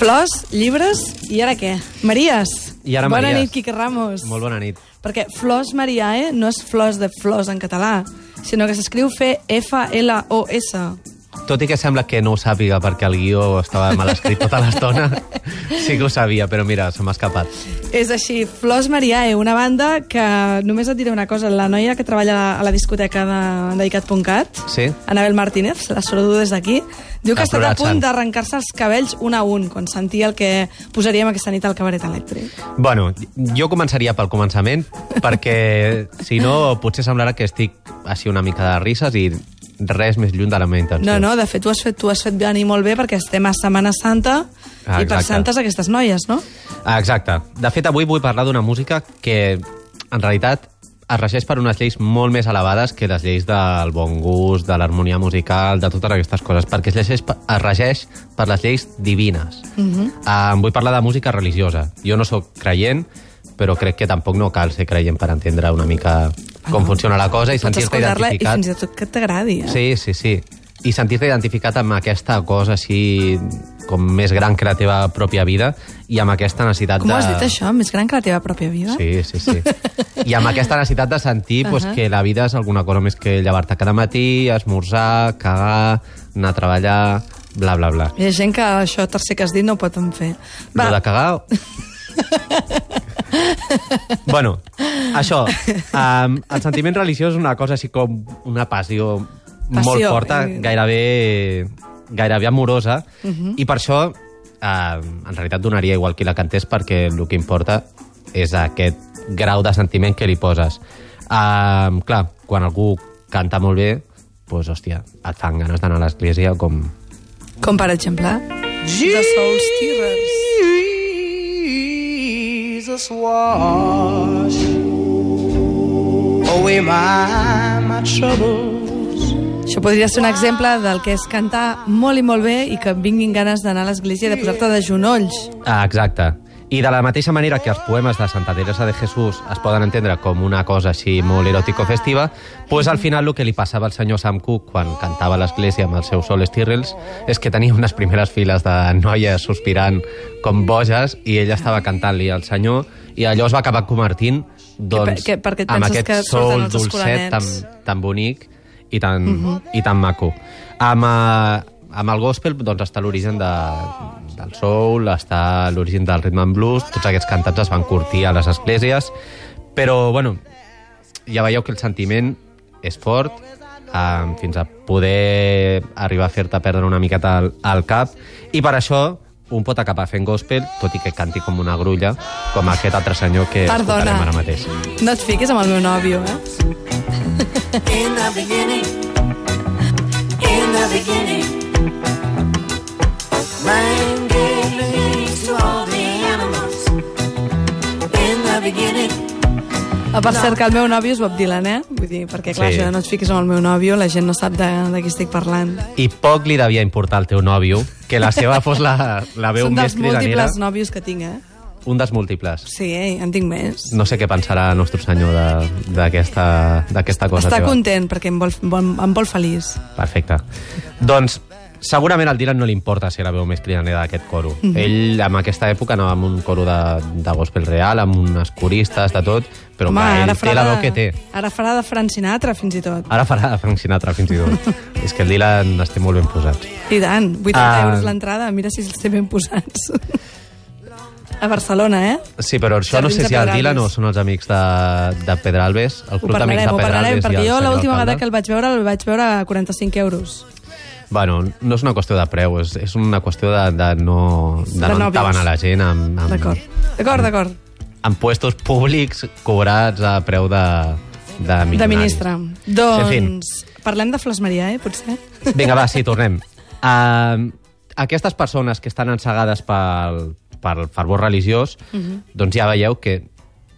Flors, llibres i ara què? Maries. I ara Bona Maries. nit, Quique Ramos. Molt bona nit. Perquè Flors Mariae no és flors de flors en català, sinó que s'escriu F-F-L-O-S. Tot i que sembla que no ho sàpiga perquè el guió estava mal escrit tota l'estona, sí que ho sabia, però mira, se m'ha escapat. És així, Flors Mariae, una banda que només et diré una cosa, la noia que treballa a la discoteca de dedicat.cat, Sí? Anabel Martínez, la saludo des d'aquí, diu que Ha estat a punt d'arrencar-se els cabells un a un quan sentia el que posaríem aquesta nit al cabaret elèctric. Bueno, jo començaria pel començament, perquè si no potser semblarà que estic així una mica de risses i res més lluny de la meva intenció. No, no, de fet, tu has fet, tu has fet venir molt bé perquè estem a Setmana Santa Ah, i per exacte. santes aquestes noies, no? Ah, Exacte. De fet, avui vull parlar d'una música que, en realitat, es regeix per unes lleis molt més elevades que les lleis del bon gust, de l'harmonia musical, de totes aquestes coses, perquè es regeix, es regeix per les lleis divines. Uh. -huh. uh, vull parlar de música religiosa. Jo no sóc creient, però crec que tampoc no cal ser creient per entendre una mica com funciona la cosa i sentir-te escoltar-la i identificat. fins i tot que t'agradi, eh? Sí, sí, sí. I sentir-te identificat amb aquesta cosa així com més gran que la teva pròpia vida i amb aquesta necessitat Com de... ho has dit, això? Més gran que la teva pròpia vida? Sí, sí, sí. I amb aquesta necessitat de sentir pues, Ahà. que la vida és alguna cosa més que llevar-te cada matí, esmorzar, cagar, anar a treballar, bla, bla, bla. Hi ha gent que això tercer que has dit no ho poden fer. Va. Lo de cagar... bueno, això, um, el sentiment religiós és una cosa així com una passió, Passió, molt forta, eh. gairebé, gairebé amorosa, i per això uh, en realitat donaria igual qui la cantés perquè el que importa és aquest grau de sentiment que li poses. Uh, clar, quan algú canta molt bé, doncs, hòstia, et fan ganes d'anar a l'església com... Com, per exemple, The Soul Stirrers. Jesus wash away my, my troubles. Això podria ser un exemple del que és cantar molt i molt bé i que vinguin ganes d'anar a l'església i de posar-te de genolls. Ah, exacte. I de la mateixa manera que els poemes de Santa Teresa de Jesús es poden entendre com una cosa així molt eròtico-festiva, pues al final el que li passava al senyor Sam Cooke quan cantava a l'església amb el seu Sol Stirrels és que tenia unes primeres files de noies sospirant com boges i ella estava cantant-li al senyor i allò es va acabar convertint doncs, Que- que- perquè et amb aquest que sol dolcet tan, tan bonic i tan, uh -huh. i tan maco. Amb, uh, amb el gospel doncs, està l'origen de, del soul, està l'origen del rhythm and blues, tots aquests cantats es van curtir a les esglésies, però bueno, ja veieu que el sentiment és fort, um, fins a poder arribar a fer-te perdre una miqueta el, el cap, i per això un pot acabar fent gospel, tot i que canti com una grulla, com aquest altre senyor que escoltarem Perdona, ara mateix. no et fiquis amb el meu nòvio, eh? In the beginning, in the beginning, man gave names to all the animals. In the beginning, Ah, per cert, que el meu nòvio és Bob Dylan, eh? Vull dir, perquè clar, Sí. això de no et fiquis amb el meu nòvio, la gent no sap de, de qui estic parlant. I poc li devia importar al teu nòvio que la seva fos la, la veu Són més dels cridanera. múltiples nòvios que tinc, eh? Un dels múltiples. Sí, eh? en tinc més. No sé què pensarà Nostre Senyor de- d'aquesta d'aquesta cosa Està teva. content perquè em vol, vol, em vol feliç. Perfecte. Doncs segurament al Dylan no li importa ser la veu més cridanera d'aquest coro. Mhm. Ell, en aquesta època, anava amb un coro de, de gospel real, amb unes coristes, de tot, però Home, clar, ell té la veu que té. Ara farà de Frank Sinatra, fins i tot. Ara farà de Frank Sinatra, fins i tot. És que el Dylan té molt ben posats. I tant, 80 Ah. euros l'entrada, mira si els té ben posats. A Barcelona, eh? Sí, però això no Jardins sé de si el Dylan Pedralbes. o són els amics de, de Pedralbes, el club d'amics de ho parlarem, Pedralbes perquè jo l'última vegada que el vaig veure, el vaig veure a 45 euros. Bueno, no és una qüestió de preu, és, és una qüestió de, de no, de De no entabanar la gent amb, amb, D'acord. D'acord, d'acord. amb puestos públics cobrats a preu de, de De milionaris. ministre. En Doncs parlem de Flors Maria, eh, potser? Vinga, va, sí, tornem. Uh, aquestes persones que estan ensegades pel, pel fervor religiós, Mhm. doncs ja veieu que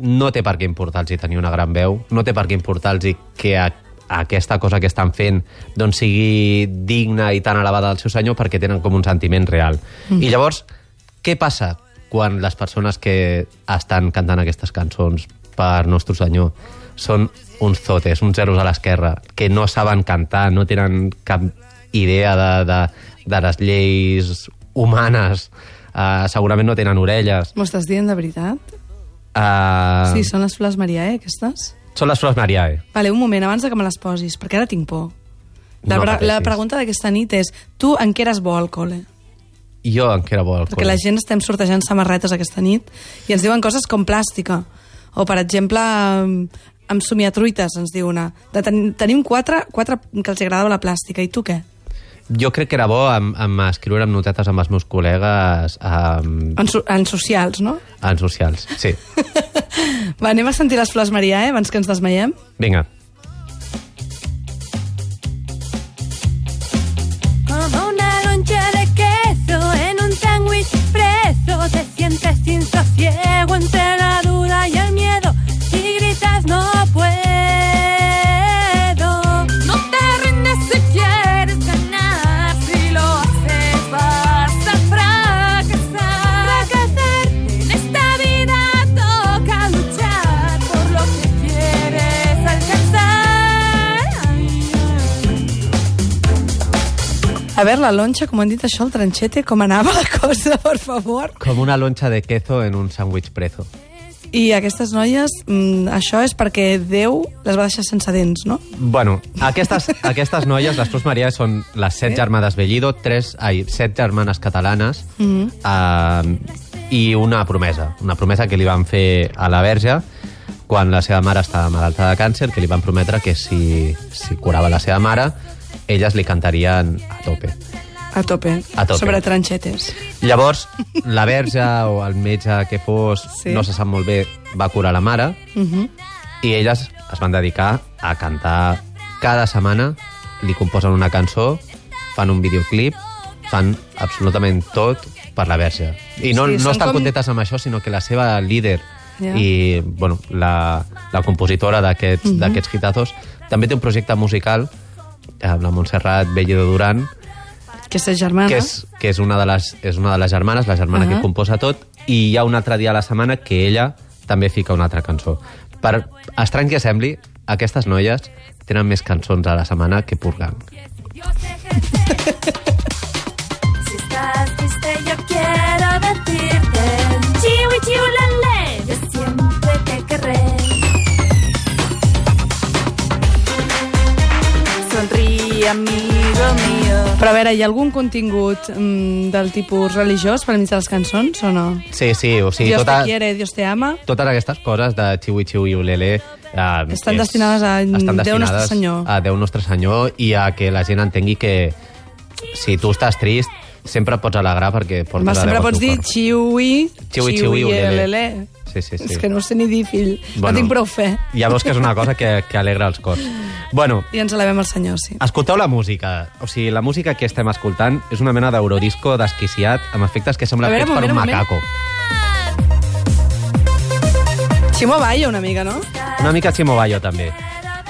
no té per què importar-los tenir una gran veu, no té per què importar-los que a, aquesta cosa que estan fent doncs sigui digna i tan elevada del seu senyor perquè tenen com un sentiment real. I llavors, què passa quan les persones que estan cantant aquestes cançons per Nostre Senyor. Són uns zotes, uns zeros a l'esquerra, que no saben cantar, no tenen cap idea de, de, de les lleis humanes, uh, segurament no tenen orelles. M'ho estàs dient de veritat? Uh, Sí, són les flors Maria, eh, aquestes? Són les flors Mariae. Vale, un moment, abans de que me les posis, perquè ara tinc por. La, No pre- la pateixis. pregunta d'aquesta nit és, tu en què eres bo al col·le? Jo en què era bo al Perquè la gent estem sortejant samarretes aquesta nit i ens diuen coses com plàstica. O, per exemple, amb somiatruites, ens diu una. De ten tenim quatre, quatre que els agradava la plàstica. I tu què? Jo crec que era bo amb, amb escriure amb notetes amb els meus col·legues um, En, so en socials, no? en socials. Sí. Va, anem a sentir les flors Maria, eh, abans que ens desmaiem. Vinga. A veure, la lonxa, com han dit això, el tranchete, com anava la cosa, per favor? Com una lonxa de queso en un sándwich prezo. I aquestes noies, mm, això és perquè Déu les va deixar sense dents, no? Bueno, aquestes, aquestes noies, les Flors Maria, són les set germanes Bellido, tres, ai, set germanes catalanes Mhm. eh, i una promesa. Una promesa que li van fer a la Verge quan la seva mare estava malalta de càncer, que li van prometre que si, si curava la seva mare, elles li cantarien a tope. A tope. A tope. Sobre tranxetes. Llavors, la verge o el metge que fos, Sí. no se sap molt bé, va curar la mare Uh -huh. i elles es van dedicar a cantar cada setmana, li composen una cançó, fan un videoclip, fan absolutament tot per la verge. I no, Sí, no estan com- contentes amb això, sinó que la seva líder Ja. i bueno, la, la compositora d'aquests uh -huh. hitazos també té un projecte musical amb la Montserrat Bellido Duran, Aquesta germana. que és, que és, una de les, és una de les germanes, la germana uh. -huh. que composa tot, i hi ha un altre dia a la setmana que ella també fica una altra cançó. Per estrany que sembli, aquestes noies tenen més cançons a la setmana que Purgang. Sonríe, amigo mío. Però a veure, hi ha algun contingut mm, del tipus religiós per mig de les cançons o no? Sí, sí, o sigui, Dios tota, te quiere, Dios te ama. totes aquestes coses de xiui, xiui, ulele... Eh, Estan destinades a estan Déu Nostre destinades Senyor. A Déu Nostre Senyor i a que la gent entengui que si tu estàs trist, sempre et pots alegrar perquè portes Home, a sempre Déu al pots dir xiui, Xiui, xiui, ulele. ulele. Sí, sí, sí. És que no sé ni dir, fill. Bueno. no tinc prou fe. Ja veus que és una cosa que, que alegra els cors. Bueno, I ens elevem al senyor, sí. escolteu la música. O sigui, la música que estem escoltant és una mena d'eurodisco desquiciat amb efectes que sembla fets per un moment, macaco. Ximo Bayo, una mica, no? Una mica Chimo Bayo, també.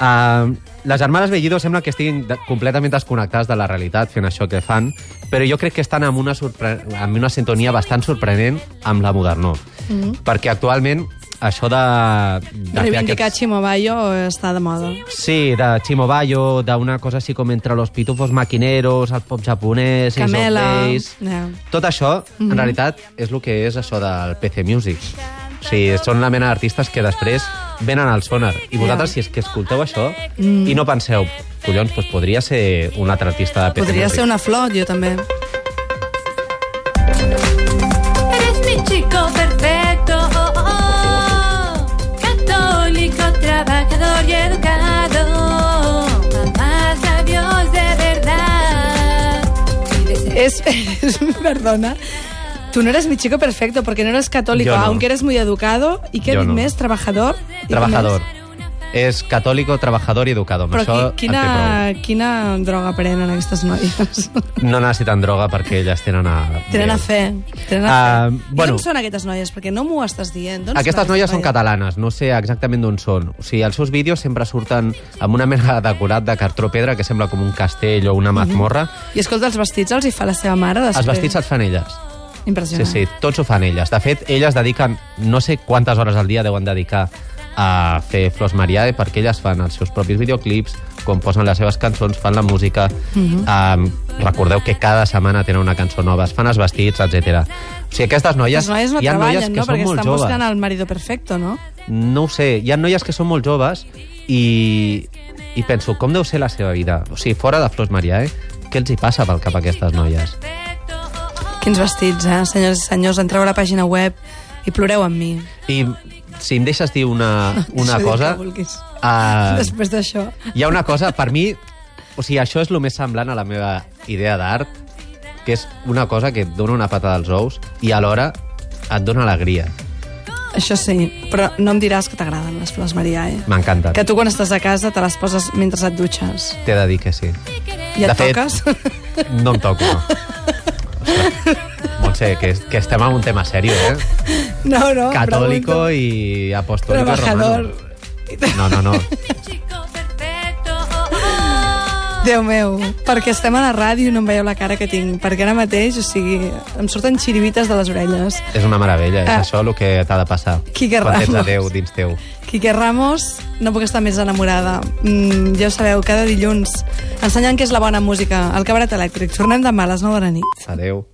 Uh, les germanes Bellido sembla que estiguin de, completament desconnectades de la realitat fent això que fan, però jo crec que estan amb una, amb una sintonia bastant sorprenent amb la modernó. Mm -hmm. Perquè actualment això de... de Reivindicar aquests- Ximo Bayo està de moda. Sí, de Chimo Bayo, d'una cosa així com entre los pitufos maquineros, el pop japonès, Camela... Ja. Tot això, en realitat, és el que és això del PC Music. O sigui, són la mena d'artistes que després venen al sonar. I vosaltres, Ja. si és que escolteu això i no penseu, collons, doncs podria ser un altre artista de PC Podria Music. ser una flor, jo també. Es, es- perdona. Tú no eres mi chico perfecto porque no eres católico, Yo no. aunque eres muy educado. ¿Y no. més? Trabajador? Trabajador. És catòlico, trabajador i educado. Amb Però això qui, quina, quina droga prenen aquestes noies? No necessiten droga perquè elles tenen a... Tenen a fe. Tenen a Ah, fe. I bueno. d'on són aquestes noies? Perquè no m'ho estàs dient. Aquestes són noies són catalanes, no sé exactament d'on són. O sigui, els seus vídeos sempre surten amb una mena de decorat de cartró pedra que sembla com un castell o una mazmorra. I escolta, els vestits els hi fa la seva mare després. Els vestits els fan elles. Sí, Impressionant. sí, tots ho fan elles. De fet, elles dediquen, no sé quantes hores al dia deuen dedicar a fer Flors Mariae perquè elles fan els seus propis videoclips, composen les seves cançons, fan la música, um, recordeu que cada setmana tenen una cançó nova, es fan els vestits, etc. O sigui, aquestes noies, Les noies no hi ha noies treballen, que no? són Perquè molt estan joves. buscant el marido perfecto, no? No ho sé, hi ha noies que són molt joves i, i penso, com deu ser la seva vida? O sigui, fora de Flors Mariae, què els hi passa pel cap a aquestes noies? Quins vestits, eh? Senyors i senyors, entreu a la pàgina web i ploreu amb mi. I si em deixes dir una, una cosa... Uh, Després d'això. hi ha una cosa, per mi... O sigui, això és el més semblant a la meva idea d'art, que és una cosa que et dona una pata dels ous i alhora et dona alegria. Això sí, però no em diràs que t'agraden les flors Maria, eh? M'encanta. Que tu quan estàs a casa te les poses mentre et dutxes. T'he de dir que sí. I et De fet- toques? No em toco, no. Ostres, Montse, que, que estem en un tema sèrio, eh? No, no, Catòlico pregunto. i apostólico Trabajador. romano. No, no, no. Déu meu, perquè estem a la ràdio i no em veieu la cara que tinc, perquè ara mateix, o sigui, em surten xirivites de les orelles. És una meravella, és Ah. això el que t'ha de passar. Quique quan tens a Ramos. Déu dins teu. Quique Ramos, no puc estar més enamorada. Mm, ja ho sabeu, cada dilluns ensenyant què és la bona música al Cabaret Elèctric. Tornem demà a les 9 de la nit. Adéu.